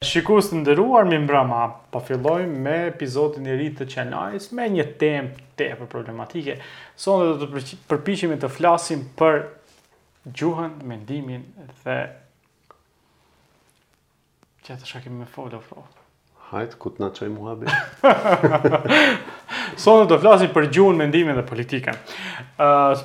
Shikues të nderuar mirëmbrëma, po fillojmë me episodin e ri të Çnajs me një temë tepër problematike. Sonte do të përpiqemi të flasim për gjuhën, mendimin dhe Ja te shaki me folë, ofro. Hajtë, ku t'na qojmë be? Sonte do të flasim për gjuhën, mendimin dhe politikën. Uh,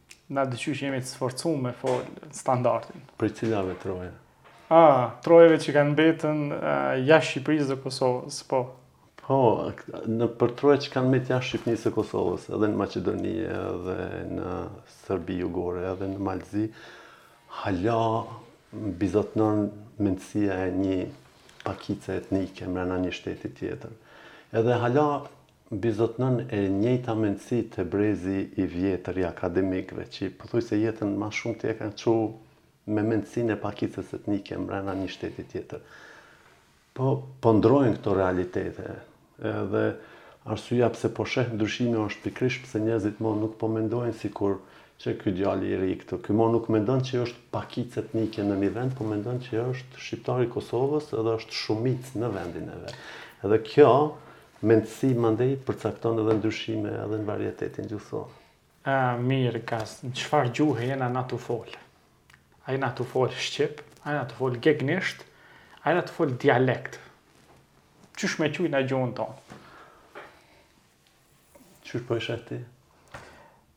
Na disi jemi të sforcu me fol standardin. Për cilave trojeve? Ah, trojeve që kanë mbetën jashtë Shqipërisë dhe Kosovës, po. Po, nëpër troje që kanë mbet jashtë Shqipërisë dhe Kosovës, edhe në Maqedoni, edhe në Serbi Jugore, edhe në Mal të Zi, hala mbizotnon mendësia e një pakice etnike mrena një shteti tjetër. Edhe hala Mbizotnon e njëjta mendësi te brezi i vjetër i akademikëve, qi pothuajse jetën ma shumë e kanë çu me mendësinë e pakicës etnike mbrena një shteti tjetër. Po, po ndrojnë këto realitete. Edhe arsyeja pse po sheh ndryshime është pikërisht pse njerëzit mo nuk po mendojnë sikurse ky djali i ri këtu. Ky mo nuk mendon që është pakicë etnike në një vend, po mendon që është shqiptar i Kosovës edhe është shumicë në vendin e vet. Edhe kjo Mendësi mandej përcakton edhe ndryshime edhe në varietetin gjuhësor. Ah, mirë, Gaz, në çfarë gjuhe jena na tu folë? A jena tu folë shqip, a jena tu folë gegnisht, a jena tu folë dialekt? Qysh me qujt na gjuhën tonë? Qysh po e sheh ti?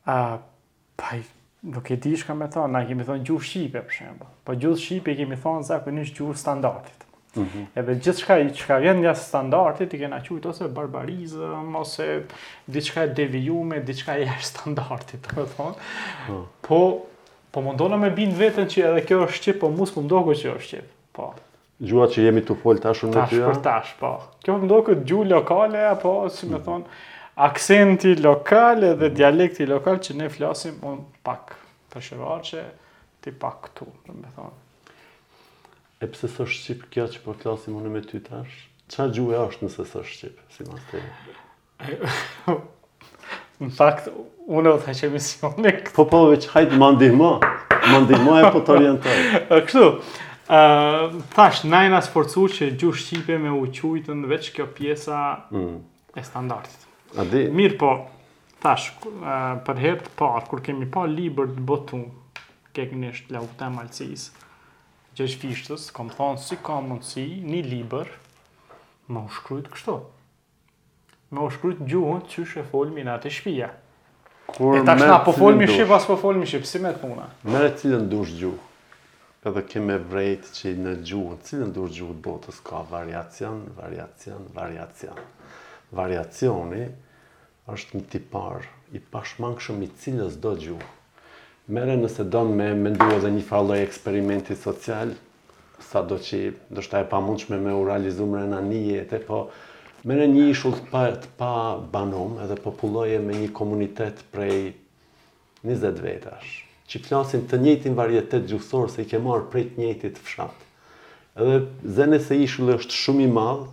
Ah, Paj, nuk e di çka me thonë, na i kemi thonë gjuhë Shqipe, për shembull. Po gjuhë Shqipe i kemi thonë zakonisht gjuhës standardit. Mm -hmm. Edhe gjithçka, çka vjen nga standardi, i kena qujtë ose barbarizëm, ose diçka e devijume, diçka e jashtë standardit, domethënë thonë. Mm. Po, po mundona me bind vetën që edhe kjo është Shqip, po mu s'po m'doket që është Shqip. Po. Gjuha që jemi tu folë tash unë e ti a? Tash për tash, po. Kjo më doket gjuhë lokale, apo, si me mm. thonë, aksenti lokal e dhe mm. dialekti lokal që ne flasim, unë pak të shëvarë që ti pak këtu, domethonë. E pse s'ë shqip kjo që po flasim unë me ty tash? Ça gjuhe është nëse s'ë shqip, simas teje? Në fakt, unë e udhëheq emisionin. Po, po, veç, hajt, më ndihmo. Më ndihmo e po të orientoj. Kështu, thash, na jena sforcu që gjuhë shqipe me u qujtën veç kjo pjesa mm. e standardit. A di? Mirëpo, thash, për herë të parë, kur kemi pa libër të botun, qi ka kenë ishte Lahuta e Malcis, Gjergj Fishtës, kom thonë, si ka mundësi, një libër, me u shkrujt kështu. Me u shkrujt gjuhën qysh e folmi në atë shpia. E tash na po folmi shqip a s'po folmi shqip, si me të puna. Merre cilën dush gjuhë. Edhe ke me vrejt që në gjuhën, cilën dush gjuhë të botës ka variacion, variacion, variacion. Variacioni është një tipar i pashmangshëm i cilësdo gjuhë. Merre nëse don me mendu edhe një farë lloj eksperimenti social, sado qi ndoshta e pamundshme me u realizu mrena ni jete po merre nji ishull të pa të pa banum edhe populloje me nji komunitet prej 20 vetash qi flasin të njëjtin varietet gjuhësor se i ke marrë prej të njëjtit fshat edhe zene se ishulli është shumë i madh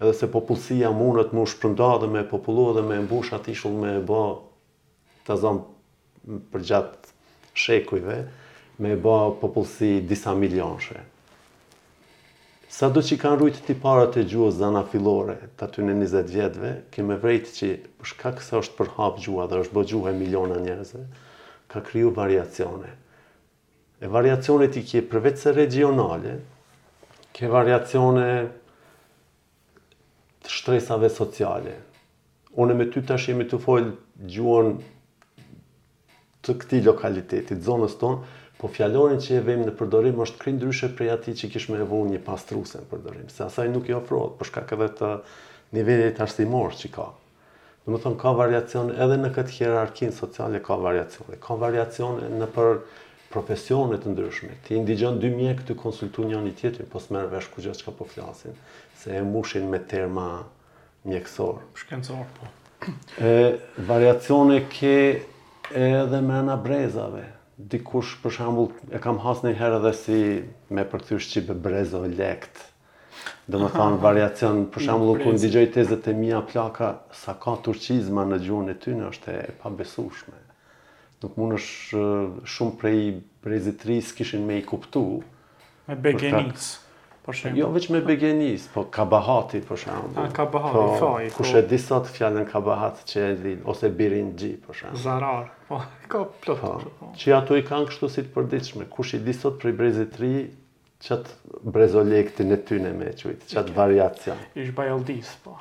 edhe se popullsia mundet me u shpërnda dhe me popullu edhe me e mbush atë ishull me e ba Ta zamë përgjatë shekujve me e ba popullsi disa milionëshe. Sado që i kanë rujtë tiparët e gjuhës zanafillore të atyne 20 vetëve, ke me vrejtë që për shkak se është përhapë gjuha dhe është bo gjuhë e miliona njerëzve, ka kriju variacione. E variacionet i ke përveçse regionale, ke variacione të shtresave sociale. Unë me ty tash jemi tu folë gjuhën të këtij lokalitetit, zonës tonë, po fjalorin që e vejmë në përdorim është krejt ndryshe prej atij që kish me e vu një pastruse në përdorim, se asaj nuk i ofrohet, për shkak edhe të nivelit arsimor që ka. Domethënë ka variacione edhe në këtë hierarkinë sociale ka variacione. Ka variacione nëpër profesione të ndryshme. Ti i ndigjon dy mjekë tu konsultu njëri tjetrin, po s'merr vesh kurgjë çka po flasin, se e mbushin me terma mjekësorë. Shkencorë, po. E variacione ke edhe mrena brezave. Dikush për shembull e kam hasë një herë edhe si me përkthy shqip brezolekt. Do me thanë variacion, për shembull, kur ndigjoj tezet e mija plaka, sa ka turqizma në gjuhën e tyne, është e pabesushme. Nuk mund është shumë prej brezit t'ri, s'kishin me i kuptu. Me begenis, për shembull. Jo veç me begenis, po kabahati, për shembull. A, kabahati, po, faj. Po. Kush e di sot fjalën kabahat që e din, ose birinxhi, për shembull. Zarar, po, ka plot. Po, që ato i kanë kështu si të përditshme. Kush e di sot prej brezit t'ri, Çat brezolektin e tyne me e qujtë, çat variacion. Ish bajalldis, po.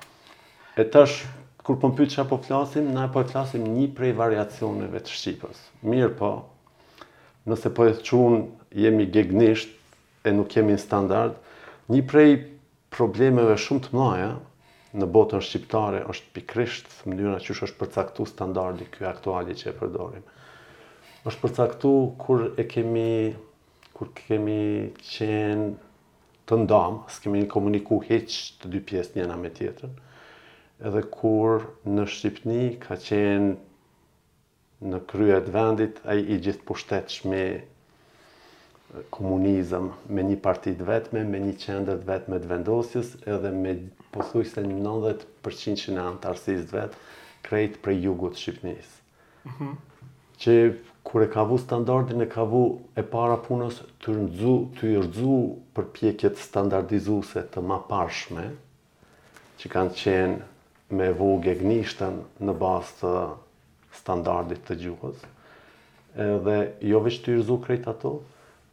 E tash, kur po m'pyt çfarë po flasim, na po e flasim një prej variacioneve të shqipës. Mirëpo, nëse po e qun jemi gegnisht e nuk jemi në standard, një prej problemeve shumë të mëdha në botën shqiptare është pikërisht mënyra qysh është përcaktuar standardi ky aktuali që e përdorim. Është përcaktuar kur e kemi Kur kemi qenë të ndamë, s'kemi komuniku hiç të dy pjesët njëna me tjetrën, edhe kur në Shqipni ka qenë në krye të vendit, ai i gjithëpushtetshmi komunizëm me një parti të vetme, me një qendër të vetme të vendosjes, edhe me pothuajse 90% të anëtarësisë së vet, krejt prej jugut të Shqipnisë. Që kur e ka vu standardin e ka vu e para punës tu i rrxu tu i rrxu përpjekjet standardizuse të maparshme që kanë qenë me vu gegnishtën në bazë të standardit të gjuhës edhe jo veç tu i rrxu krejt ato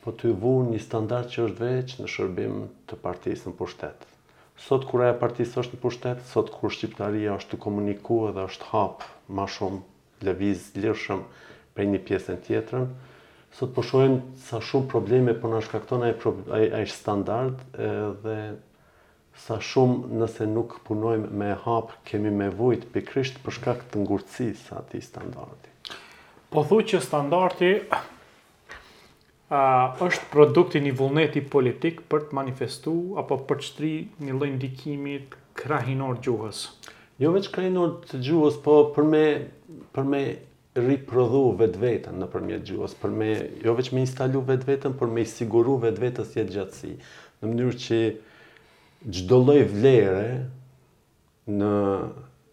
Po tu vu një standard që është veç në shërbim të partisë në pushtet. Sot kur ajo parti s'është në pushtet, sot kur shqiptaria është tu komuniku edhe është hap ma shumë lëviz lirshëm prej një pjesë në tjetrën, sot po shohim sa shumë probleme po na shkakton ai ai ai standard edhe sa shumë nëse nuk punojmë me e hap kemi me vujt pikërisht për shkak të ngurtësisë së atij standardi. Po thu që standardi është produkt i një vullneti politik për të manifestu apo për të shtri një lloj ndikimi krahinor gjuhës. Jo veç krahinor të gjuhës, po për me për me riprodhu vetveten nëpërmjet gjuhës, për me jo veç me instalu vetveten, por me i siguru vetvetes jetëgjatësi, në mënyrë që çdo lloj vlere në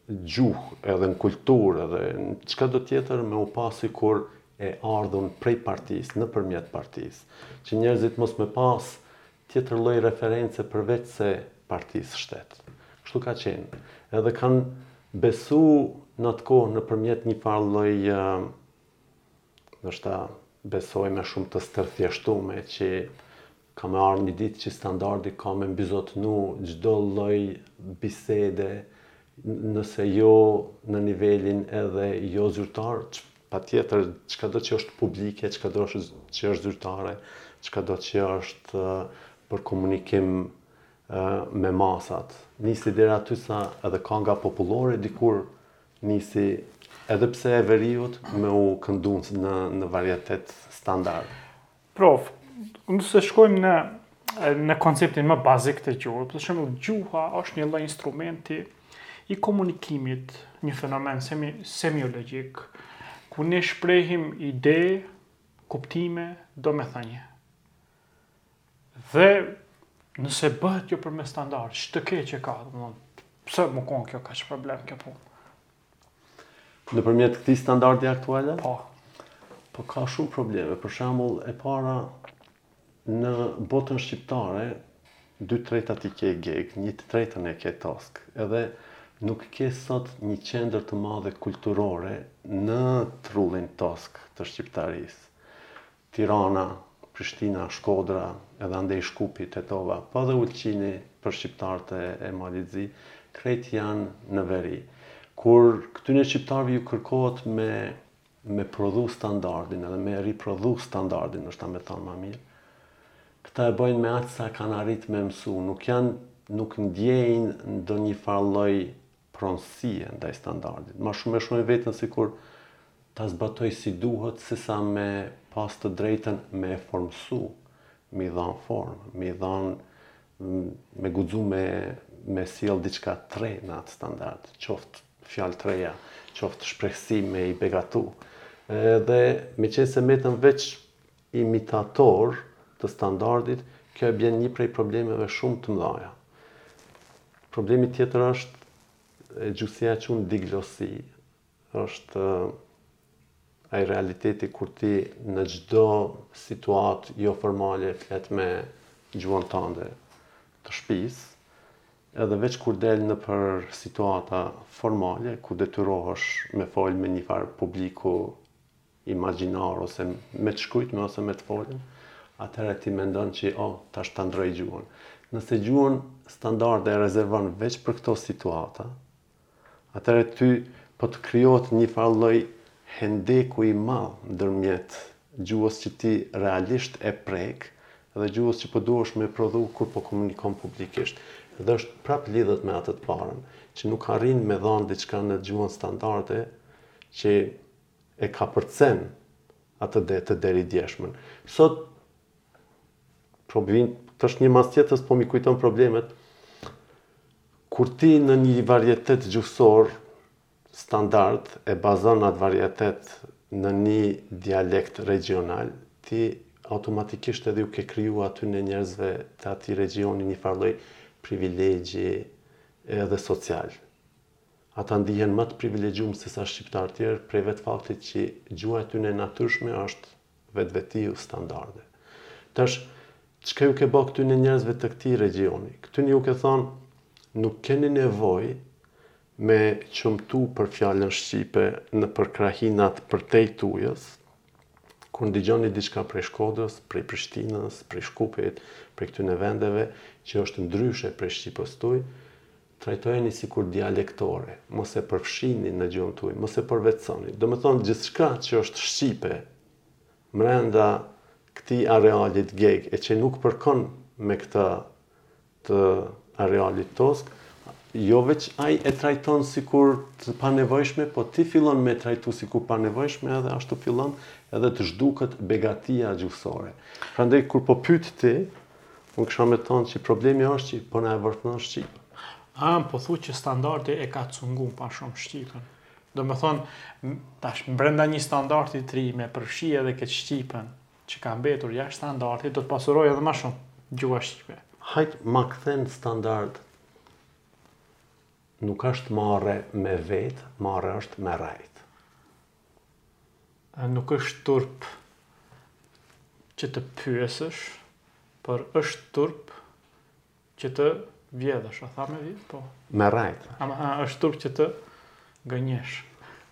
gjuhë edhe në kulturë edhe në çkado tjetër me u pa sikur e ardhun prej partisë, nëpërmjet partisë, që njerëzit mos me pas tjetër lloj reference përveçse partisë shtet. Kështu ka qenë. Edhe kanë besu në atë kohë nëpërmjet një farë lloj ndoshta besojme shumë të stërthjeshtume që Ka me ardhë një ditë që standardi ka me mbizotnu çdo lloj bisede, nëse jo në nivelin edhe jo zyrtar, patjetër çkado që është publike, çkado që është zyrtare, çkado që është për komunikim me masat. Nisi deri aty sa edhe kanga popullore dikur nisi edhe pse e veriut me u këndu në varietet standard. Prof, nëse shkojmë në në konceptin më bazik të gjuhës, për shembull gjuha është një lloj instrumenti i komunikimit, një fenomen semi semiologjik, ku ne shprehim ide, kuptime, domethënie. Dhe nëse bëhet kjo përmes standardit, ç'të keqe ka, domethënë, pse më kon kjo kaq problem kjo punë? Nëpërmjet këtij standardi aktuale? Po. Po ka shumë probleme. Për shembull, e para në botën shqiptare dy tretat i ke geg, një të tretën e ke tosk. Edhe nuk ke sot një qendër të madhe kulturore në trullin tosk të shqiptarisë. Tirana, Prishtina, Shkodra edhe andej Shkupi, Tetova, po edhe Ulqini për shqiptarët e Malit të Zi, krejt janë në veri. Kur këtyne shqiptarëve ju kërkohet me me prodhu standardin edhe me riprodhu standardin, është me thanë ma mirë, këta e bëjnë me aq sa kanë arrit me mësu, nuk janë, nuk ndjejnë ndonjë farlloj pronësie ndaj standardit. Ma shumë e shohin veten sikur ta zbatojnë si duhet sesa me pas të drejtën me e formësu, me i dhanë formë, me i dhanë me guxu me me sjell diçka të re në atë standard, qoftë fjalë të reja, qoftë shprehësi me i begatu. Edhe meqenëse metëm veç imitator të standardit, kjo e bjen një prej problemeve shumë të mdhaja. Problemi tjetër është gjuhësia e qun diglosi, është ai realiteti kur ti në çdo situatë jo formale flet me gjuhën tande të shpisë, edhe veç kur del nëpër situata formale, ku detyrohesh me fol me një farë publiku imagjinar ose me të shkrumen ose me të folmen, atëherë ti mendon që o, oh, tash ta ndroj gjuhën. Nëse gjuhën standarde e rezervon veç për këto situata, atëherë ty po të krijohet një farlloj hendeku i madh ndërmjet gjuhës që ti realisht e prek dhe gjuhës që po duhesh me prodhu kur po komunikon publikisht. Dhe është prap lidhet me atë të parën, që nuk arrin me dhanë diçka në gjuhën standarde që e kapërcen atë të deridjeshmen. Sot, po vin tash një mas njetës, po mi kujton problemet, kur ti në një varietet gjuhësor standard e bazon atë varietet në një dialekt regjional, ti automatikisht edhe ju ke kriju atyne njerëzve të atij regjioni një farlloj privilegji edhe social. Ata ndihen ma të privilegjum sesa shqiptarët tjerë prej vetë faktit që gjuha e tyne e natyrshme është vetvetiu standarde. Tash, çka ju ke ba këtyne njerëzve të këtij regjioni? Këtyne ju ke thanë nuk keni nevojë me qëmtu për fjalën shqipe nëpër krahinat përtej tujës, kur ndigjoni diçka prej Shkodrës, prej Prishtinës, prej Shkupit, prej këtyne vendeve që është ndryshe prej shqipës tuj, Trajtojeni sikur dialektore, mos e përfshini në gjuhën tuaj, mos e përvetësoni. Domethënë gjithçka që është shqipe mrenda këtij arealit geg e që nuk përkon me këta të arealit tosk, jo veç ai e trajton sikur të panevojshme, po ti fillon me e trajtu sikur panevojshme edhe ashtu fillon edhe të zhduket begatia gjuhësore. Prandaj kur po pyet ti, Unë kisha me thonë që problemi është që po na e vërteton Shqipën. A po thu që standardi e ka cungu pak shumë Shqipën. Do me thonë, tash, brenda një standardi të ri me përfshi edhe këtë Shqipën, që ka mbetur jashtë standardit, do të pasurojë edhe ma shumë gjuhën shqipe. Hajt ma kthe në standart, nuk është marre me vet, marre është me rrejt. Nuk është turp që të pyesësh, por është turp që të vjedhësh. A tha me vjedhë? Po. Me rrejt. Ama a, është turp që të gënjesh.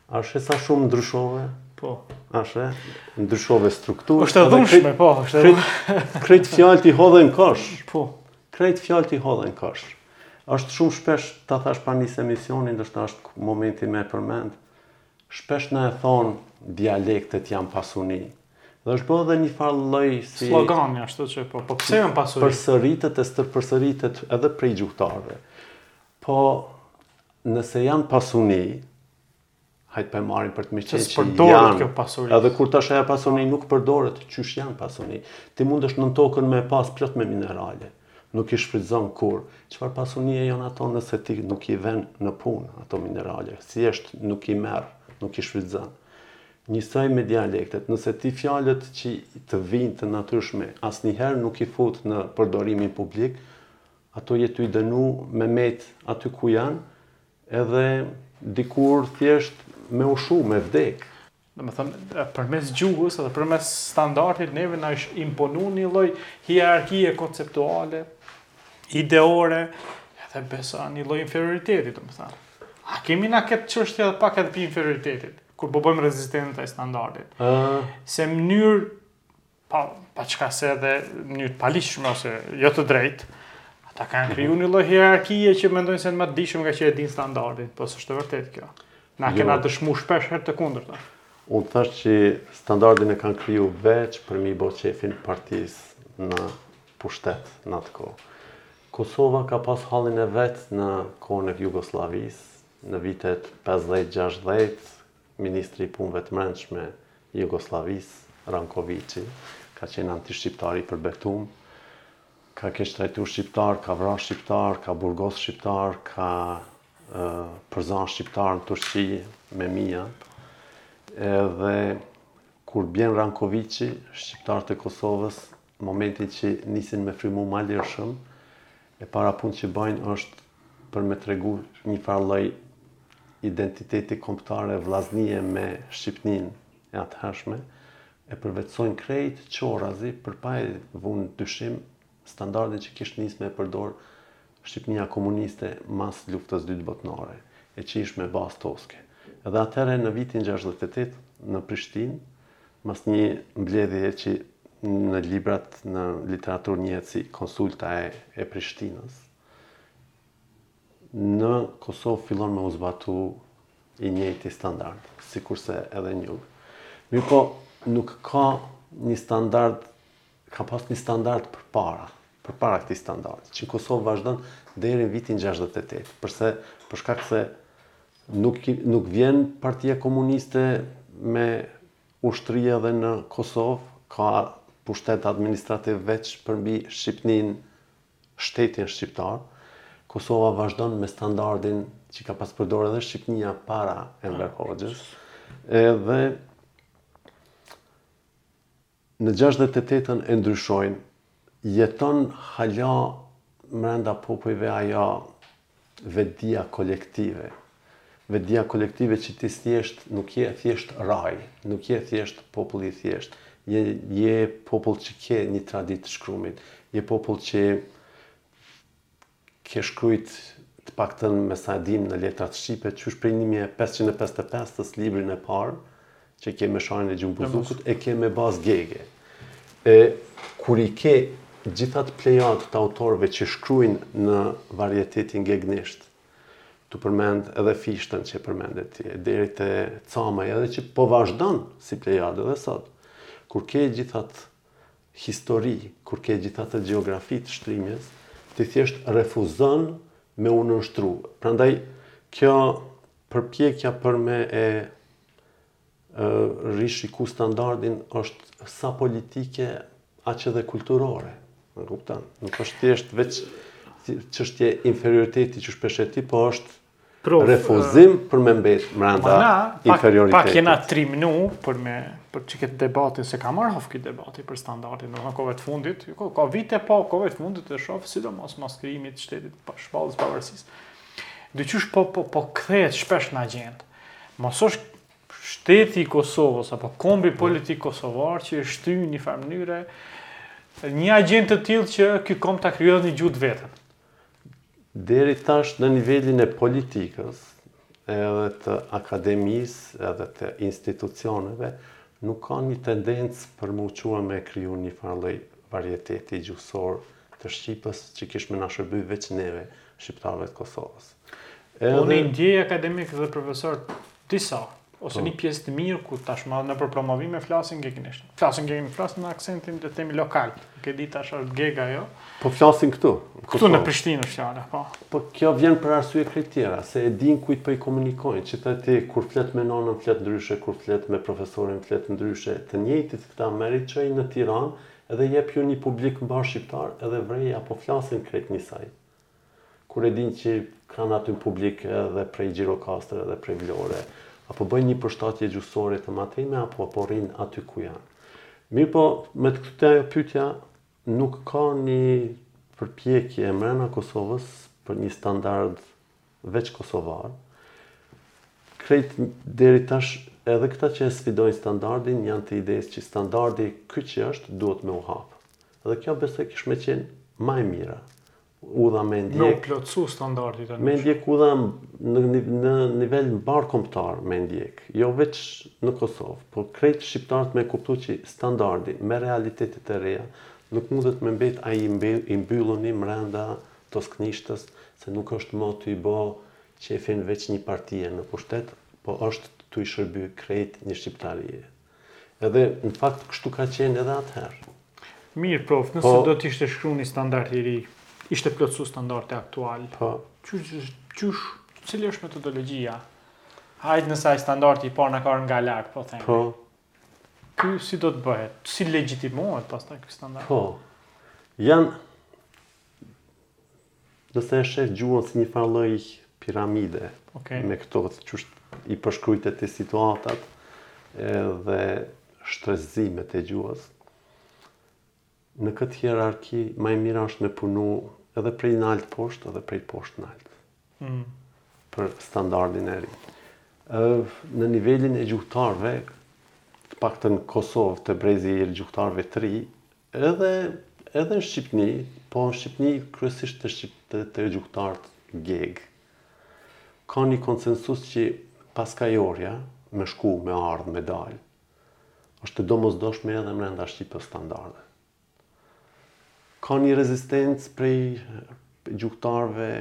A e sheh sa shumë ndryshove? Po. A e sheh ndryshove strukturë? është e dhunshme, po. Është e dhunshme. Krejt fjalët i hodhe në kosh. Po. Krejt fjalët i hodhe në kosh. Eh shumë shpesh të thashë pa nisë emisioni, është është momenti me përmend, Shpesh na e thonë dialektet janë pasuni. Dhe është bo edhe një farë lloj si Slogani ashtu që po, po pse janë pasuni? Përsëritet e stërpërsëritet edhe prej gjuhëtarëve. Po nëse janë pasuni, hajt p'e marrim për të mirëqenë që janë, edhe kur tash ajo pasuni, po, nuk përdoret, qysh janë pasuni. Ti mundesh nën tokën me pas plot me minerale, Nuk i shfrytëzon kurrë. Çfarë pasunie janë ato nëse ti nuk i ven në punë ato minerale? Thjesht nuk i merr, nuk i shfrytëzon. Njësoj me dialektet, nëse ti fjalët që të vijnë të natyrshme asnjëherë nuk i fut në përdorimin publik, ato je tu i dënu me met aty ku janë edhe dikur thjesht me u shu, me vdek. Domethënë përmes gjuhës dhe përmes standardit neve na është imponu një lloj hierarkie konceptuale, ideore, edhe besa një lloj inferioriteti, domethënë. A kemi na këtë çështje edhe pak edhe prej inferioritetit, kur po bëjmë rezistencë ndaj standardit. Ëh, se mënyrë pa pa çka se edhe në mënyrë të paligjshme ose jo të drejtë. Ata kanë kriju mhm. një lloj hierarkie që mendojnë se janë më të dijshëm nga që e din standardin, po s'është e vërtetë kjo. Na jo. kena dëshmu shpesh herë të kundërtën. Unë të thashë që standardin e kanë kriju veç për m'i bo qefin partisë në pushtet në atë kohë. Kosova ka pas hallin e vet në kohën e Jugosllavisë, në vitet 50-60, Ministri i Punëve të Mrendshme i Jugosllavisë, Rankoviçi, ka qenë antishqiptar i përbetum, ka keqtrajtu shqiptarë, ka vra shqiptarë, ka burgos shqiptarë, ka përzan shqiptarë në Turqi me mija, edhe kur bjen Rankoviçi, shqiptarët e Kosovës Momentin që nisin me frymu ma lirshëm, e para punë që bajnë është për me tregu një farë lloj identiteti kombëtare vllaznie me Shqipninë e atëhershme, e përvetësojnë krejt qorrazi për pa e vu në dyshim standardin që kish nis me e përdorë Shqipnia komuniste mas luftës dytë botënore, e që ish me bazë toske. Edhe atëhere në vitin gjashtëdhjetë e tetë në Prishtinë, mas një mbledhjeje që në librat në literaturë njihet si konsulta e e Prishtinës, në Kosovë fillon me u zbatu i njejti standard, sikurse edhe një. Mirëpo nuk ka një standard Ka pas një standard përpara, përpara këtij standardi, që në Kosovë vazhdon deri në vitin gjashtëdhjetë e tetë, përse, për shkak se nuk, nuk vjen partia komuniste me ushtri edhe në Kosovë, ka pushtet administrativ veç përmbi Shqipninë, shtetin shqiptar, Kosova vazhdon me standardin që ka pas përdorë edhe Shqipnia para Enver Hoxhës, edhe Në gjashtëdhjetë të tetën e ndryshojnë, jeton hala mrenda popujve ajo vedija kolektive. Vedija kolektive që ti thjesht nuk je thjesht raj, nuk je thjesht popull i thjeshtë, je je popull që ke një traditë të shkrumit, je popull që Ke shkrujt të paktën me sa e dim në letrat shqipe qysh prej një mijë e pesëqind e pesëdhjetë e pesës librin e parë që ke Mesharin e Gjon Buzukut e ke me bazë gege e kur i ke gjithë atë plejadë të autorëve që shkrujnë në varietetin gegnisht tu përmend edhe Fishtën që e përmende ti e deri te Camaj edhe që po vazhdon si plejadë edhe sot kur ke gjithë atë histori kur ke gjithë atë gjeografi të shtrimjes, ti thjesht refuzon me u nënshtru. Prandaj kjo përpjekja për me e rishiku standardin është sa politike, aq edhe kulturore. Më kupton? Nuk është thjesht veç çështje inferioriteti që shpesh e ti, po është Prof, refuzim uh, për me mbet mrenda na, inferioritetit. Pak, pak jena trimnu për me prek këtë debatin, se ka marrë hov këtë debatin për standartin, në në kohëve të fundit, jo, ka vite po kohëve të fundit dhe shof, sidomos mas krijimit të shtetit, pas shpalljes së pavarësisë. Dhe qysh po, po, po kthehet shpesh në agendë. Mos është shteti i Kosovës, apo kombi politik Kosovar që e shtyn një farë mënyre, një agendë të tilë që ky komb ta krijon një gjuhë të veten. Deri tash në nivelin e politikës, edhe të akademisë, edhe të institucioneve, nuk ka një tendencë për m'u çu me kriju një farë lloj varieteti gjuhësor të shqipës që kish me na shërby veç neve, shqiptarëve të Kosovës. Edhe... Unë i ndjej akademikë dhe profesorë Disa, ose një pjesë të mirë ku tashmë nëpër promovime flasin gegënisht. Flasin gegënisht, flasin me aksentin të themi lokal. Nuk e di tash është gega jo. Po flasin këtu. Këtu në Prishtinë është fjala, po. Po kjo vjen për arsye krejt tjera, se e din kujt po i komunikojnë, edhe ti kur flet me nonën flet ndryshe, kur flet me profesorin flet ndryshe. Të njëjtit këta merri çoji në Tiranë dhe jepju një publik mbarë shqiptar edhe vrej a po flasin krejt njësoj. Kur e dinë që kanë aty publik edhe prej Gjirokastre edhe prej Vlore, a po bëjnë një përshtatje gjuhësore të madheme apo po rrinë aty ku janë? Mirëpo, me t'u kthy te ajo pyetja nuk ka një përpjekje mrena Kosovës për një standard veç kosovar, krejt deri tash edhe këta që e sfidojnë standardin janë të idejës që standardi ky që është duhet me u hap. Dhe kjo besoj kish me qenë ma e mira. Udha me ndjek. Me plotësu standardin tani. Me ndjek udha në në nivel mbarëkombëtar me ndjek, jo veç në Kosovë, po krejt shqiptarët me kuptu që standardi me realitetet e reja nuk mundet me mbet ai i mbylluni mrenda Tosknishtes se nuk është mo tu i bo qefin veç nji partie në pushtet po është tu i shërby krejt nji shqiptarie edhe në fakt kështu ka qenë edhe atëherë Mirë po nëse do të ishte shkru nji standart i ri ishte plotsu standarti aktual po qysh qysh cila është metodologjia hajt nëse ai standarti i parë na ka ardhë nga lart po themi po ky si do të bëhet si legjitimohet pastaj ky standart po janë Nëse e sheh gjuhën si një farë lloj piramide, okay. me këto që i përshkrujte te situatat dhe shtresëzimet e gjuhës, në këtë hierarki ma e mira është me punu edhe prej nalt poshtë edhe prej poshtë nalt. Mm. Për standardin e ri. Në nivelin e gjuhëtarëve, të paktën në Kosovë, te brezi i gjuhëtarëve të ri, Edhe edhe në Shqipni, po në Shqipni kryesisht të shqip të, të gjuhëtarët gegë. Ka një konsensus që paskajorja me shku, me ardhë, me dalë, është e domosdoshme edhe mrenda shqipes standarde. Ka një rezistencë prej gjuhëtarëve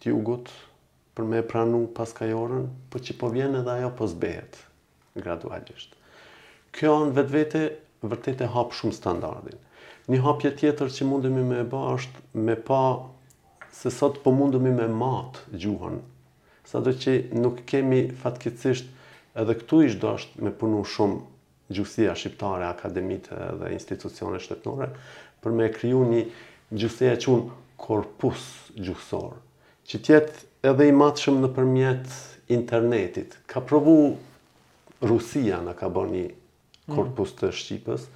të jugut për me pranu paskajoren, po që po vjen edhe ajo po zbehet. gradualisht. Kjo në vetvete vërtet e hap shumë standardin. Një hapje tjetër që mundemi me ba është me pa se sot po mundemi me mat gjuhën. Sado që nuk kemi fatkeqësisht edhe këtu ish dasht me punu shumë gjuhësia shqiptare, akademitë dhe institucione shtetnore, për me kriju në gjuhësi e qunë korpus gjuhësor. Që të jetë edhe i matshëm nëpërmjet internetit. Ka provu Rusia na ka bo një korpus të shqipes,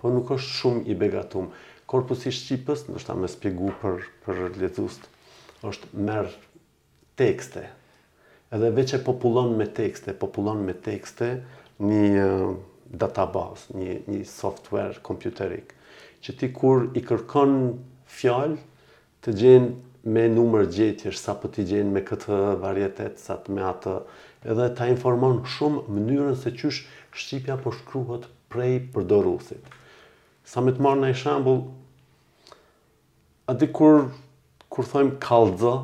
po nuk është shumë i begatum. Korpusi i shqipes, ndoshta me spjegu për për lexuest, është merr tekste, edhe veç e popullon me tekste, popullon me tekste një database, një një software kompjuterik, që ti kur i kërkon fjalë, T'i gjen me numër gjetjesh sa po t'i gjen me këtë varietet sa të me atë edhe ta informon shumë mënyrën se qysh shqipja po shkruhet prej përdorusit sa me të marrë naj shembull a di kur kur thojmë kallzo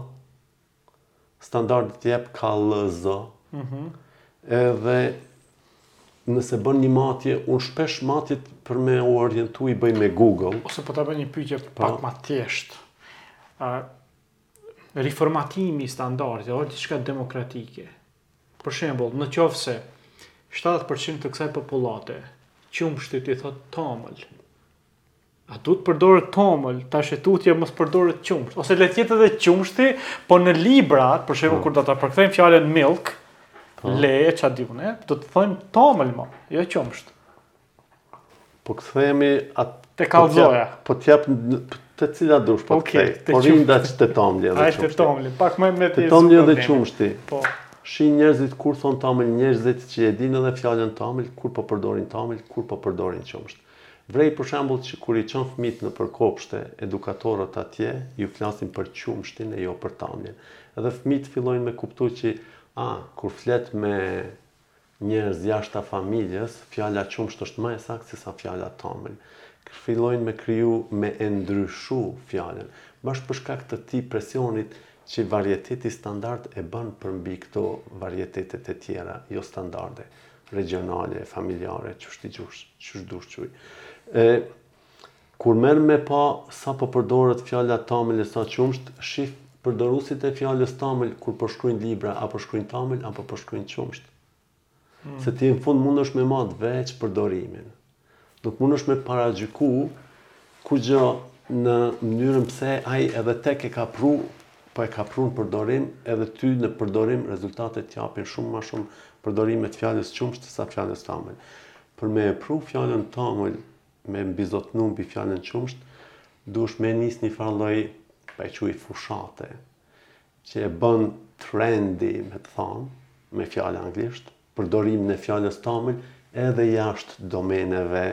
standardi t'jep kallëzo, edhe nëse bën një matje, unë shpesh matjet për me u orientu i bëj me Google. Ose po të bëj një pytje po. pak ma t'thjeshtë. Riformatimi i standardit, o diçka demokratike. Për shembull, në qoftë se 70% të kësaj popullate, qumështit i thotë tomël, A duhet të përdoret tomël, tash e tutje mos përdoret qumësht, ose le të jetë edhe qumështi, po në libra, për shembull po. kur do ta përkthejmë fjalën milk, po. le e ça diu ne, do të thojmë tomël më, jo qumësht. Po kthehemi atë te po kallzoja. Po të jap të cilat dush po okay, kthej. Te po rrimë tash te tomli edhe qumshti. Ai te tomli, pak më me te tomli edhe qumshti. Po. Shi njerëzit kur thon tomël, njerëzit që e dinë edhe fjalën tomël, kur po përdorin tomël, kur po përdorin qumsht. Vrej për shembull që kur i çon fëmijët nëpër kopshte, edukatorët atje ju flasin për qumështin e jo për tamlin. Edhe fëmijët fillojnë me kuptu që, ah, kur flet me njerëz jashta familjes, fjala qumësht është më e saktë se sa fjala tamël. Fillojnë me kriju, me e ndryshu fjalën. Bash për shkak të këtij presionit që varieteti standard e bën përmbi këto varietete të tjera jo standarde. regjionale, familjare, qysh të dush, qysh të dush quj. E, kur merr me pa sa po përdoret fjala tamël e sa qumsht, shif përdorusit e fjalës tamël kur po shkrujnë libra, a po shkrujnë tamël, apo po shkrujnë qumsht. Hmm. Se ti në fund mundesh me matë veç përdorimin. Nuk mundesh me paragjyku kurgjo në mënyrën pse ai edhe tek e ka pru po e ka pru në përdorim edhe ty në përdorim rezultatet t'japin shumë ma shumë përdorime të fjalës qumësht se sa fjalës tamël. Për me e pru fjalën tamël me mbizotnu mbi fjalën qumësht dush me nis një farë lloj po e quaj fushate që e bën trendy me të thanë me fjalë anglisht përdorimin e fjalës tamël edhe jashtë domeneve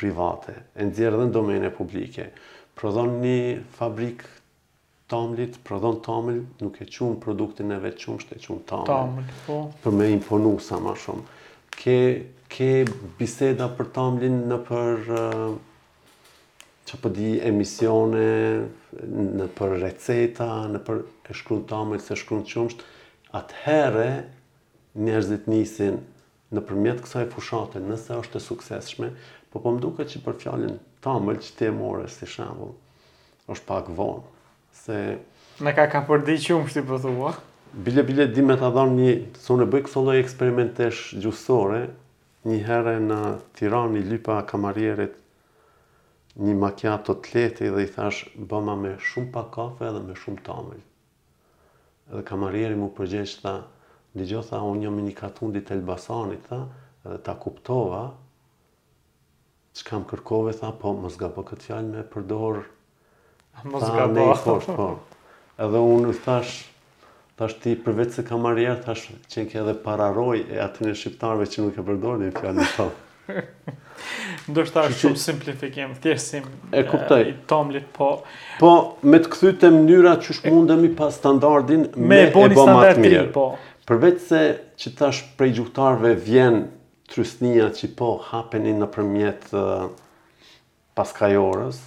private, e nxjerr edhe në domene publike. Prodhon një fabrikë tamlit, prodhon tamël, nuk e qun produktin e vet qumësht, e qun tamël. Tamël, po. Për me imponu sa ma shumë. Ke, ke biseda për tamlin nëpër... Uh, nëpër a po di emisione, nëpër receta, nëpër e shkruan tamël, s'e shkruan qumsht, atëhere Njerëzit nisin nëpërmjet kësaj fushate nëse është e suksesshme, po po më duket që për fjalën tamël që ti e more si shembull, është pak vonë, se Na ka kapërdi qumështi po thua. Bile bile di me ta dhënë një, se unë bëj këso lloj eksperimentesh gjuhësore, një herë në Tiranë i lypa kamarierit një macchiato të lehtë dhe i thashë bëma me shumë pak kafe dhe me shumë tamël. Edhe kamarieri m'u përgjegj tha, Ndëgjo tha, unë jam i një katundi të Elbasanit tha, edhe ta kuptova çka më kërkove tha, po mos gabo këtë fjalë me përdor më tha knej poshtë, po. Edhe unë i thash, thash ti përveç se kamarier, thash qenke edhe pararojë e atyne shqiptarëve që nuk e përdorin fjalën tamël. Ndoshta është shumë simplifikim, thjeshtësim. E kuptoj. I tomlit po. Po me të kthy te mënyra qysh mundemi pra standardin me e bo ma të mirë. Po. Përveç se që tash prej gjuhëtarëve vjen trysnia që po hapeni nëpërmjet uh, Paskajores,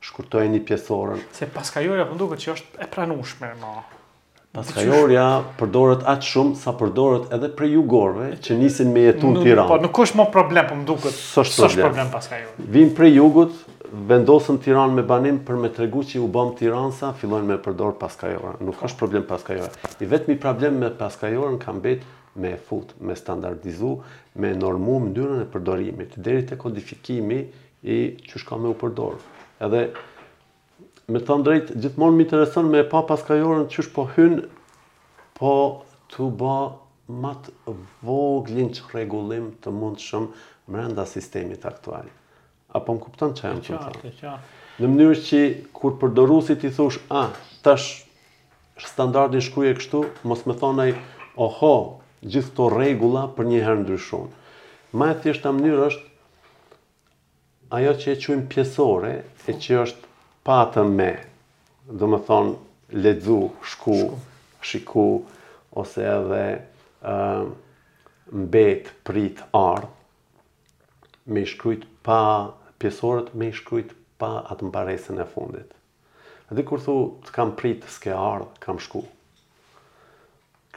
shkurtojeni pjesoren. Se paskajorja, po më duket që është e pranueshme, mo. Paskajorja përdoret aq shumë sa përdoret edhe prej jugorëve që nisin me jetu në Tiranë. Po nuk është më problem, po më duket. S'është problem. problem paskajorja. Vijnë prej jugut, vendosen Tiranë me banim për me tregu që u bëmë tiransa, fillojnë me përdor paskajoren. Nuk është problem paskajorja. I vetmi problem me paskajoren ka mbet me e fut, me standardizu, me normu mënyrën e përdorimit, deri te kodifikimi i qysh ka me u përdor. Edhe me të drejt, gjithmonë më intereson me e pa paskajorën qysh po hyn, po tu ba ma t'voglin që rregullim të mundshëm mrenda sistemit aktual. A po më kupton çfarë jam tu thënë? Qartë, qartë. Në mënyrë që kur përdorusit t'i thush, "A, ah, tash standardin shkruje kështu", mos me thonë ai, "Oho, gjithë këto rregulla përnjëherë ndryshun." Ma e thjeshta mënyrë është ajo që e quajmë pjesore, e që është pa atë me, domethonë, lexu, shku, shiku, ose edhe uh, mbet, prit, ardh, me i shkrujt pa pjesorët me i shkrujt pa atë mbaresën e fundit a di kur thu të kam prit s'ke ardh kam shku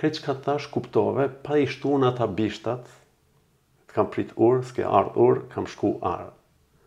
krejt çka thash kuptove pa i shtu n'ata bishtat të kam prit ur s'ke ardh ur kam shku ar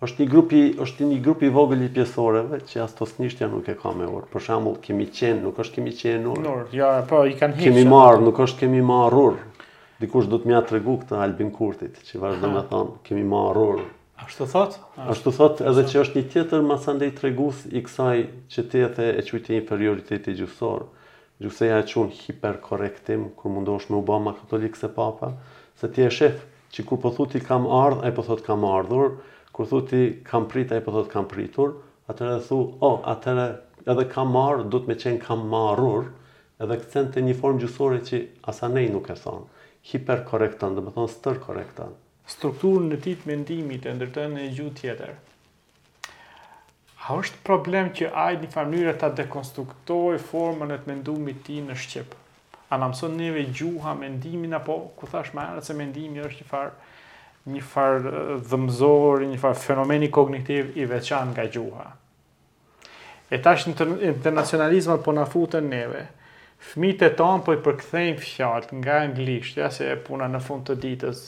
Është një grup i është një grup i vogël i pjesoreve që as tosknishtja nuk e ka me ur. Për shembull, kemi qenë, nuk është kemi qenur. Nur, ja, po i kanë hequr. Kemi marr, nuk është kemi marrur. Dikush do t'mi ia tregu këtë Albin Kurtit, që vazhdon të thon, kemi marrur. Ashtu thot? Ashtu thot, edhe që është një tjetër masandej tregus i kësaj që ti e the e quajti inferioritetit gjuhësor. Gjuhësia e qun hiperkorrektim kur mundosh me u bo ma katolik se papa, se ti e sheh Që kur po thu ti kam ardhë, ai po thotë kam ardhur, kur thu ti kam pritë, ai po thotë kam pritur, atëherë thu, oh, atëherë edhe kam marrë duhet me qenë kam marrur, edhe kcen te një formë gjuhësore që asnjani nuk e thon. Hiperkorrekton, domethënë stërkorrekton. Strukturën e tij të mendimit e ndërton në një gjuhë tjetër. A është problem që ai në një farë mënyre ta dekonstruktojë formën e të menduemit të tij në shqip? A na mëson neve gjuha mendimin apo ku thash ma herët se mendimi është një farë një farë dhëmzori, një farë fenomeni kognitiv i veçantë nga gjuha. E tash internacionalizmat po na futen neve. Fëmijët tanë po i përkthejnë fjalët nga anglishtja, se e puna në fund të ditës,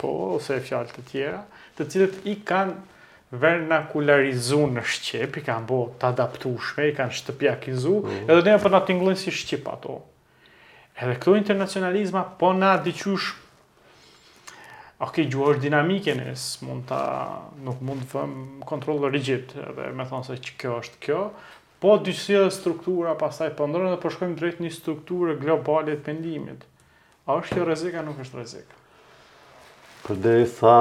po, ose fjalë të tjera, të cilat i kanë vernakularizu në Shqip, i kanë bo të adaptushme, i kanë shtëpiakizu, mm. edhe neve po na tingllojnë si Shqip ato. Edhe këto internacionalizma po na diqysh Ok, gjuha është dinamike në esë, mund ta, nuk mund të vëmë kontroll rigid, edhe me thonë se që kjo është kjo, po dy edhe struktura, pastaj po ndërron dhe po shkojmë po drejt një strukture globale të mendimit. A është kjo rrezik a nuk është rrezik a? Përderisa,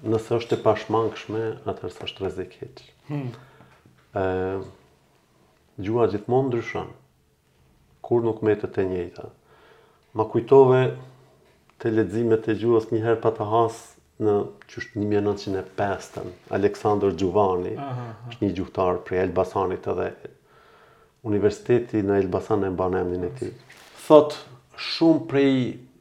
nëse është e pashmangshme, atëherë s'është rrezik hiç. Hmm. Gjuha gjithmonë ndryshon. Kurrë nuk metet e njëjta. Ma kujtove te leximet e gjuhës një herë pata hasë në qysh një mijë e nëntëqind e pesë-ten, Aleksandër Xhuvani, është një gjuhëtar prej Elbasanit edhe Universiteti në Elbasan e mban emnin e tij. Thotë, Shumë prej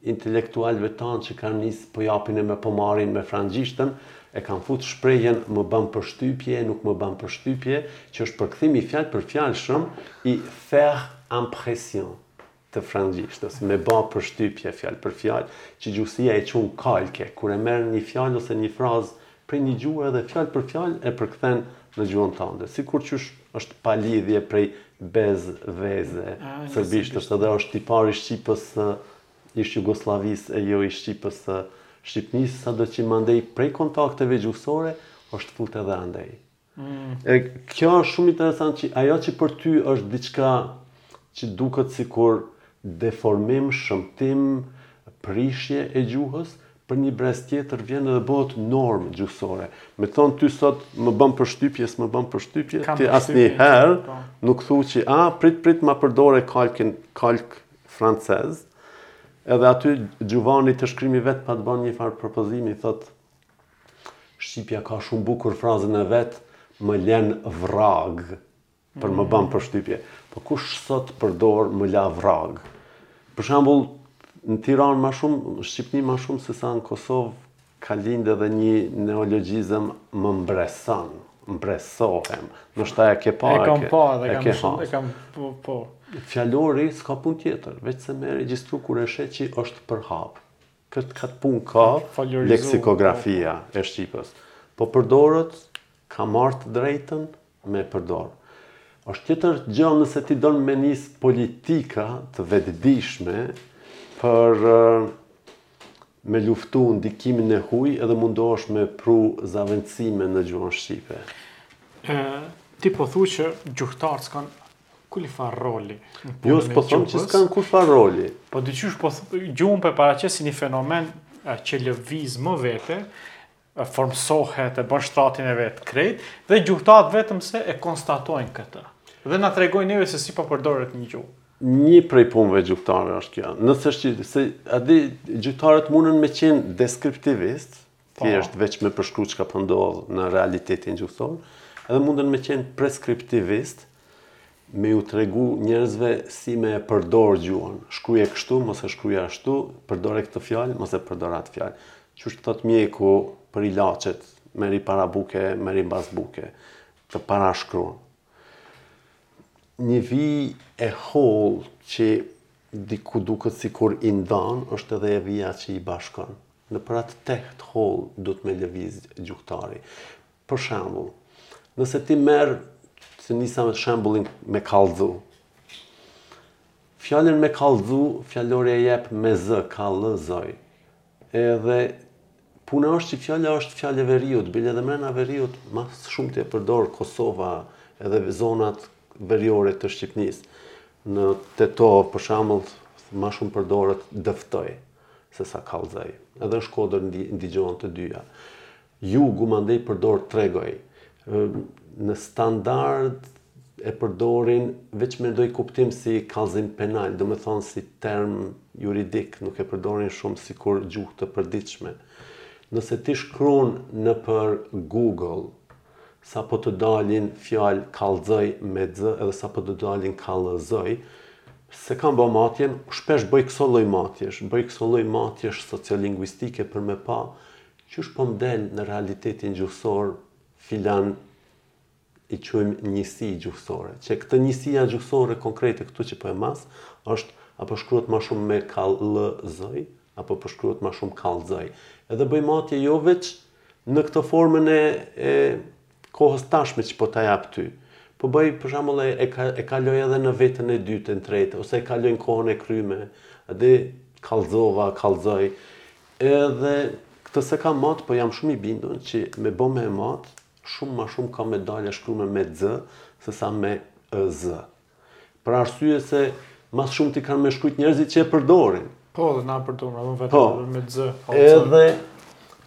intelektualëve tanë që kanë nisë po japin e me po marrin me frangjishtën, e kanë futë shprehjen më bën përshtypje, nuk më bën përshtypje, që është përkthimi i fjalëpërfjalshëm i faire impression të frangjishtës, me ba përshtypje, fjalë për fjalë, që gjuhësia e quan kalke, kur e merr një fjalë ose një frazë prej një gjuhe dhe fjalë për fjalë e përkthen në gjuhën tënde. Sikur qysh është pa lidhje prej bez veze sërbishtes edhe është tipar i shqipes së ish-Jugosllavisë e jo i shqipes së Shqipnisë, sado që mandej prej kontakteve gjuhësore është fut edhe andej. Mm. E kjo është shumë interesant që ajo që për ty është diçka që duket sikur deformim, shëmtim, prishje e gjuhës, për një brez tjetër vjen edhe bëhet normë gjuhësore. Me thonë ti sot më bën përshtypje, s'më bën përshtypje, ti asnjëherë po. nuk thu që a prit prit ma përdore kalkin kalk francez. Edhe aty Xhuvani te shkrimi i vet pat ba një farë propozimi, thotë Shqipja ka shumë bukur frazën e vet, më len vrag, për më bën përshtypje. Po kush sot përdor më la vrag? Për shembull, në Tiranë më shumë, në Shqipni më shumë se sa në Kosovë ka lindë edhe një neologjizëm më mbreson, mbresohem. Ndoshta e ke pa, e kam pa, e kam shumë, e kam po, po. Fjalori s'ka punë tjetër, veçse me regjistru kur e sheh që është përhapë. Këtë këtë punë ka leksikografia e shqipes. Po përdoret, ka marrë të drejtën me përdorë. Është tjetër gjë nëse ti don me nis politika të vetëdijshme për me luftu ndikimin e huj edhe mundosh me pru zavendësime në gjuhën shqipe. Ti po thu që gjuhëtarët s'kanë Kurrfarë roli. Jo, s'po thom që s'kanë kurrfarë roli. Po ti qysh, po gjuhën po e paraqet si një fenomen që lëviz më vete, formësohet e bën shtratin e vet krejt, dhe gjuhëtarët vetëm se e konstatojnë këtë. Dhe na tregojnë neve se si po përdoret një gjuhë. Një prej punëve të gjuhëtarëve është kjo. Nëse është se a di gjuhëtarët mundën me qenë deskriptivist, thjesht veç me përshkru çka po ndodh në realitetin gjuhësor, edhe munden me qenë preskriptivist, me ju tregu njerëzve si me e përdor gjuhën. Shkruje kështu, mos e shkruje ashtu, përdore këtë fjalë, mos e përdor atë fjalë. Qysh të thotë mjeku për ilaçet, merri para buke, merri mbas buke, të parashkruan. Një vi e hollë që diku duket sikur i ndan, është edhe vija që i bashkon. Nëpër atë teh t'hollë duhet me lëviz gjuhtari. Për shembull, nëse ti merr, se nisa me shembullin me kallxu. Fjalën me kallxu, fjalori e jep me z, kallëzoj. Edhe puna është që fjala është fjalë e veriut, bile edhe mrena veriut, ma shumti e përdor Kosova edhe zonat veriore të Shqipnisë. Në Tetovë, për shembull, ma shumë përdoret dëftoj. se sa kallxoj. Edhe në Shkodër ndigjohen të dyja. Jugu mandej përdor tregoj. Në standard e përdorin veç me ndonjë kuptim si kallëzim penal, domethënë si term juridik, nuk e përdorin shumë sikur gjuhë të përditshme. Nëse ti shkruan nëpër Google Sa po të dalin fjalë kallxoj me x edhe sa po të dalin kallëzoj, s'e kam ba matjen, shpesh bëj këso lloj matjesh, bëj këso lloj matjesh sociolinguistike për me pa qysh po më del në realitetin gjuhësor filan i quajmë njësi gjuhësore, që këtë njësia gjuhësore konkrete këtu që po e mas është a po shkruhet ma shumë me kallëzoj a po shkruhet ma shumë kallxoj. Edhe bëj matje jo veç Në këtë formën e e kohës tashme që po ta jap ty. Po bëj për shembull e e, e kaloj edhe në vetën e dytë, në tretë, ose e kaloj në kohën e kryme, atë kallxova, kallxoj. Edhe këtë s'e kam mat, po jam shumë i bindur që me bo me e mat, shumë ma shumë ka me dalë e shkrume me x, se sa me ëz. Për arsye se ma së shumti kanë me shkrujt njerëzit që e përdorin. Po, dhe na përdorin, edhe vetë po, dhe me x. Edhe,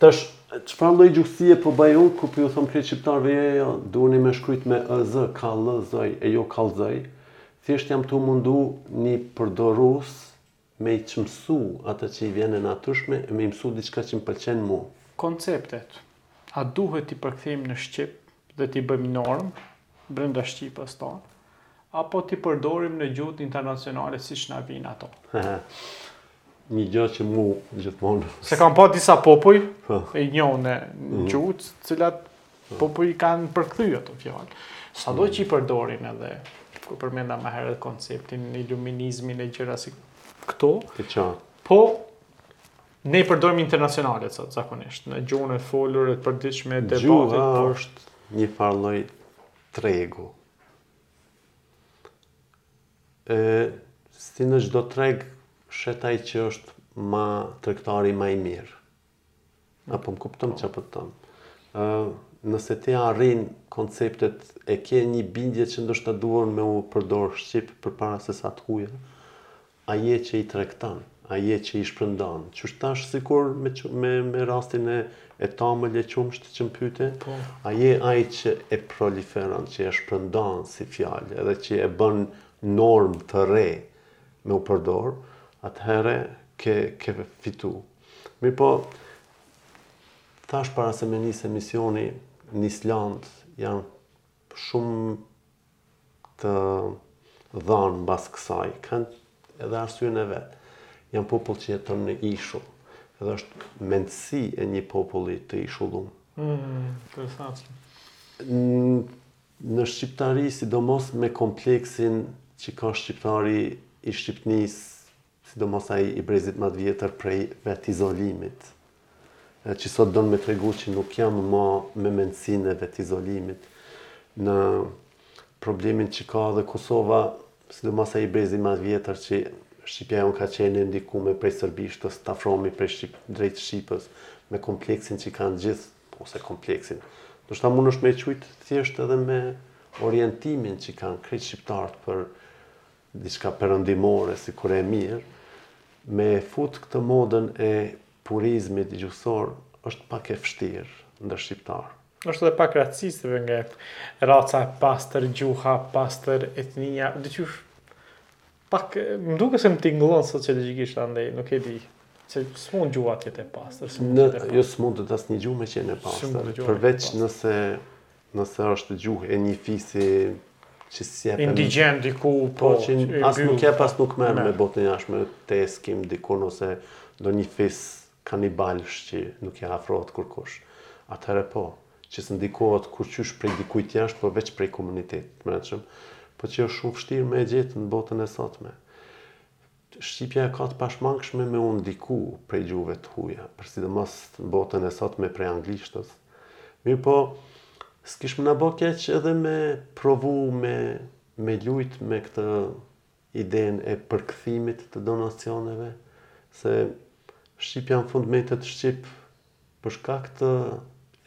tash, çfarë lloj gjuhësie po bëj unë, kur po ju thom krejt shqiptarëve, jo, jo, jo, duheni me shkrujt me ëz, kallëzoj, e jo kallxoj, thjesht jam tu u mundu një përdorusi Me ia çmsu atë që i vjen e natyshme e me ia msu diçka që më pëlqen mu. Konceptet, a duhet t'i përkthejmë në shqip dhe t'i bëjmë normë brenda shqipës tonë, apo t'i përdorim në gjuhët internacionale siç na vijnë ato? Hehe. Një gjë që mu gjithmonë. Se kam pa disa popuj, e njoh një gjuhë, të cilat Po po i kanë përkthy ato fjalë. Sado që i përdorin edhe ku përmenda më herët konceptin e iluminizmin e gjëra si këto. E qartë. Po ne i përdorim internacionalet sot zakonisht në gjuhën e folur e të përditshme të debatit. Gjuha po. është një farloj tregu. E si në çdo treg shet ai që është ma tregtari ma i mirë. A po më kupton ça po të thom. Ë nëse ti arrin konceptet e ke një bindje që ndoshta duhen me u përdor shqip përpara se sa të huja, ai je që i tregton, ai je që i shpërndan. Që është tash sikur me, me, me rastin e, e tamël e qumësht që më pyte, po. ai je ai që e proliferon, që e shpërndan si fjalë edhe që e bën norm të re me u përdor, atëherë ke, ke fitu. Mirëpo, thash para se me nisë emisionin, në Islandë janë shumë të dhanë mbas kësaj. Kanë edhe arsyen e vet. Janë popull që jeton në ishull. Edhe është mendësi e një populli të ishullum. Mm, interesant. Ndërsa shqiptari, sidomos me kompleksin që ka shqiptari i Shqipnisë, sidomos ai i brezit ma të vjetër prej vetizolimit që sot don me tregu që nuk jam ma me mendësin e vetizolimit në problemin që ka dhe Kosova sidomos ai i brezit ma të vjetër që Shqipja jonë ka qenë e ndikume prej serbishtes ta afrojmë prej Shqip, drejt shqipes me kompleksin që kanë gjithë ose kompleksin ndoshta mund është me e qujtë thjesht edhe me orientimin që kanë krejt shqiptarët për diçka perëndimore sikur e mirë, me e fut këtë modën e purizmit gjuhësor është pak e vështirë ndër shqiptarë. Është edhe pak raciste dhe nga raca e pastër, gjuha e pastër, etnia, diqysh pak më duket se më tingëllon sociologjikisht andej, nuk e di. Se s'mund gjuha të jetë e pastër, s'mund të jetë e pastër. Jo s'mundet asnjë gjuhë me qenë e pastër, përveç nëse Nëse është gjuhë e një fisi që s'jep... Indigjen diku, po, po që as nuk jep, as nuk merr me botën e jashtme, te eskim diku ose ndonjë fis kanibalësh që nuk i afrohet kurkush. Atëherë po, që s'ndikohet kurqysh prej dikujt jashtë, po veç prej komunitetit të brendshëm, po që është shumë vështirë me gjetë në botën e sotme. Shqipja e ka të pashmangshme me u ndiku prej gjuhëve të huja, po sidomos në botën e sotme prej anglishtes. Mirëpo, s'kish me na bo keq edhe me provu me me lujt me këtë idenë e përkthimit të do nocioneve, se shqipja në fund metet shqip për shkak të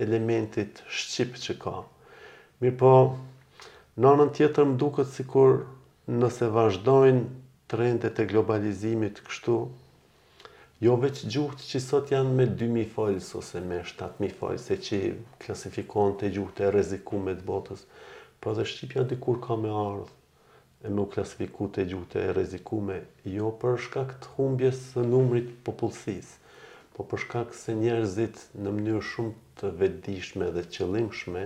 elementit shqip që ka. Mirëpo, në anën tjetër më duket sikur nëse vazhdojnë trendet e globalizimit kështu, jo veç gjuhët që sot janë me 2000 folës ose me 7000 folës, e që klasifikohen te gjuhët e rrezikume të botës, po edhe shqipja dikur ka me ardhë e me u klasifiku te gjuhët e rrezikume jo për shkak të humbjes së numrit të popullsisë po për shkak se njerëzit në mënyrë shumë të vetëdijshme dhe të qëllimshme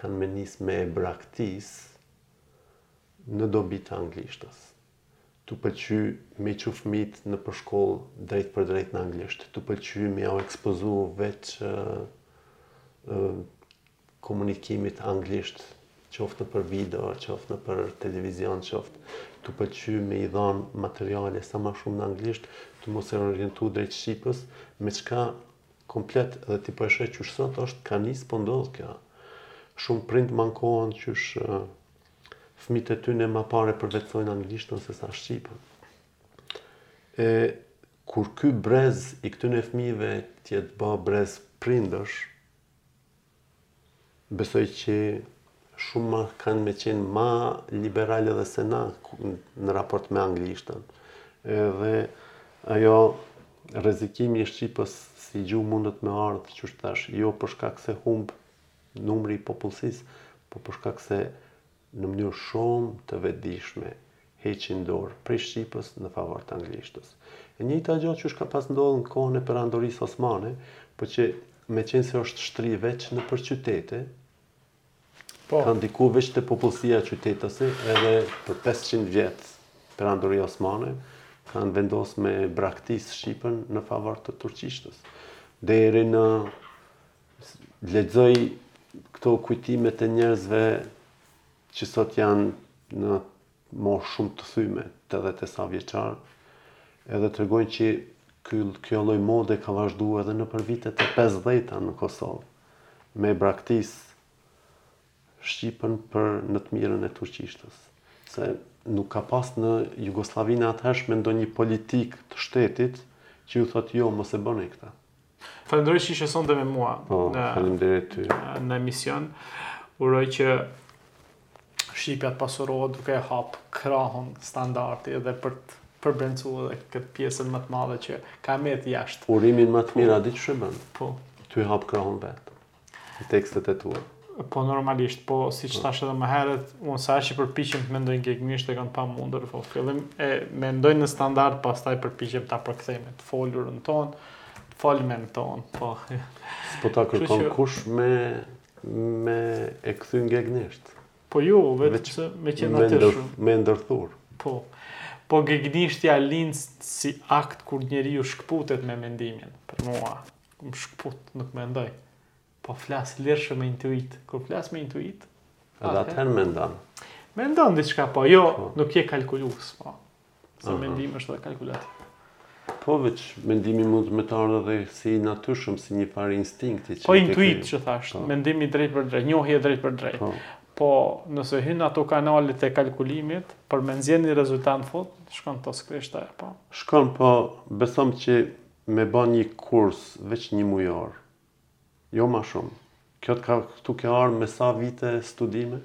kanë me nis me e braktis në dobi të anglishtës tu pëlqy me i çu fëmijt nëpër shkollë drejtpërdrejt në anglisht tu pëlqy me jau ekspozu veç komunikimit anglisht qoftë nëpër video, qoftë nëpër televizion, qoftë tu pëlqy me i dhanë materiale sa ma shumë në anglisht, tu mos e orientu drejt shqipës, me çka komplet dhe ti po e sheh qysh sot ka nisë po ndodh kjo. Shumë prind m'ankohen qysh fmijt e tyne ma parë përvetsojnë anglishtën se sa shqipen. E, kur ky brez i këtyne fmijve t'jetë ba brez prindësh, Besoj që shumë ma kanë me qenë ma liberalë edhe se na në raport me anglishten. Edhe ajo rrezikimi i shqipës si gjuhë mundet me ardhë qysh thash, jo për shkak se humb numri i popullsisë, po për shkak se në mënyrë shumë të vetëdijshme heqin dorë prej shqipës në favor të anglishtes. E njëjta gjë qysh ka pas ndodhë në kohën e Perandorisë Osmane, po që meqenëse është shtri veç nëpër qytete, ka ndiku veç te popullsia qytetëse edhe për 500 vjet Perandori Osmane kanë vendosë me braktis shqipen në favor të turqishtës. Deri në Lexoj këto kujtimet e njerëzve që sot janë në moshë shumë të thyme, 80 e sa vjeçar, edhe tregojnë që kjo lloj mode ka vazhdu edhe nëpër vitet e 50-ta në Kosovë, me braktis shqipën për në të mirën e turqishtës. Se nuk ka pas në Jugosllavinë e atëhershme ndonjë politikë të shtetit që ju thotë jo, mos e bëni këta. Faleminderit që ishe sonte me mua në emision. Uroj që shqipja të pasurohet duke e hap krahun standardi edhe për të përbrendësu edhe këtë pjesën më të madhe që ka mbetë jashtë. Urimin më të mirë, a di qysh e bën? Po. Tu e hap krahun vetë. në tekstet e tua. Po normalisht, po siç po thashë edhe më herët, unë sa që përpiqem të mendoj gegënisht e kam pamundur, po fillimisht mendoj në standard, pastaj përpiqem ta përkthej me të folurën tonë, të folmen tonë, po. S'po ta kërkon që... kush me me e kthy në gegënisht. Po jo, vetëm Veç, se me qenë atë shumë. Me ndërthur. Po. Po gegënishtja lind si akt kur njeriu shkëputet me mendimin, për mua. Më shkput, nuk mendoj. Po flas lirshëm me intuitë. Kur flas me intuitë, Edhe atëherë mendon. Mendon diçka, po jo, po. nuk je kalkulus, po. Se uh -huh. mendimi është edhe kalkulat. Po veç, mendimi mund të me të ardhë dhe si natyrshëm, si një farë instinkti. Që po intuitë që thashë, po. mendim i drejtpërdrejtë, njohje e drejtpërdrejtë. Po. po nëse hyn n'ato kanalet e kalkulimit, për me nxjerrë një rezultat në fund, shkon toskërishtja po. Shkon, po besoj që Me ba nji kurs veç nji mujor jo ma shum kjo të ka këtu ke ardh me sa vite studime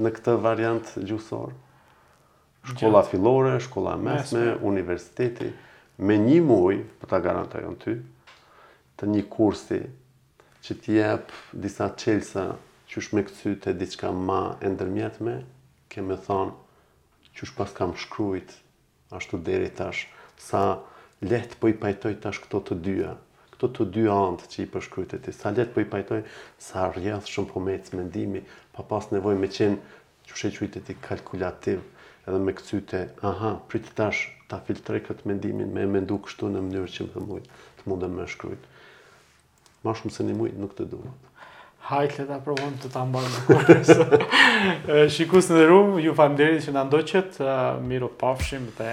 në këtë variant gjuhësor shkolla fillore shkolla e mesme universiteti me nji muj po ta garantoj un ty te nji kursi që të jep disa çelësa qysh me kthy te diçka ma e ndërmjetme ke me than qysh paskam shkrujt Ashtu deri tash. Sa lehtë po i pajtoj tash këto të dyja. Këto të dy anët që i përshkrujte ti. Sa lehtë po i pajtoj, sa rrjedhshëm po më ecë mendimi, pa pasë nevojë me qenë, qysh e qujte ti, kalkulativ, edhe me kqyrë, aha, prit tash ta filtroj këtë mendimin, me e mendu kështu në mënyrë që të mundem me e shkrujt. Ma shumë se një muj nuk të duhet. Hajt ta provojmë të ta mbaj një kurs. Shikues të nderuar, ju faleminderit që na ndoqët, mirupafshim dhe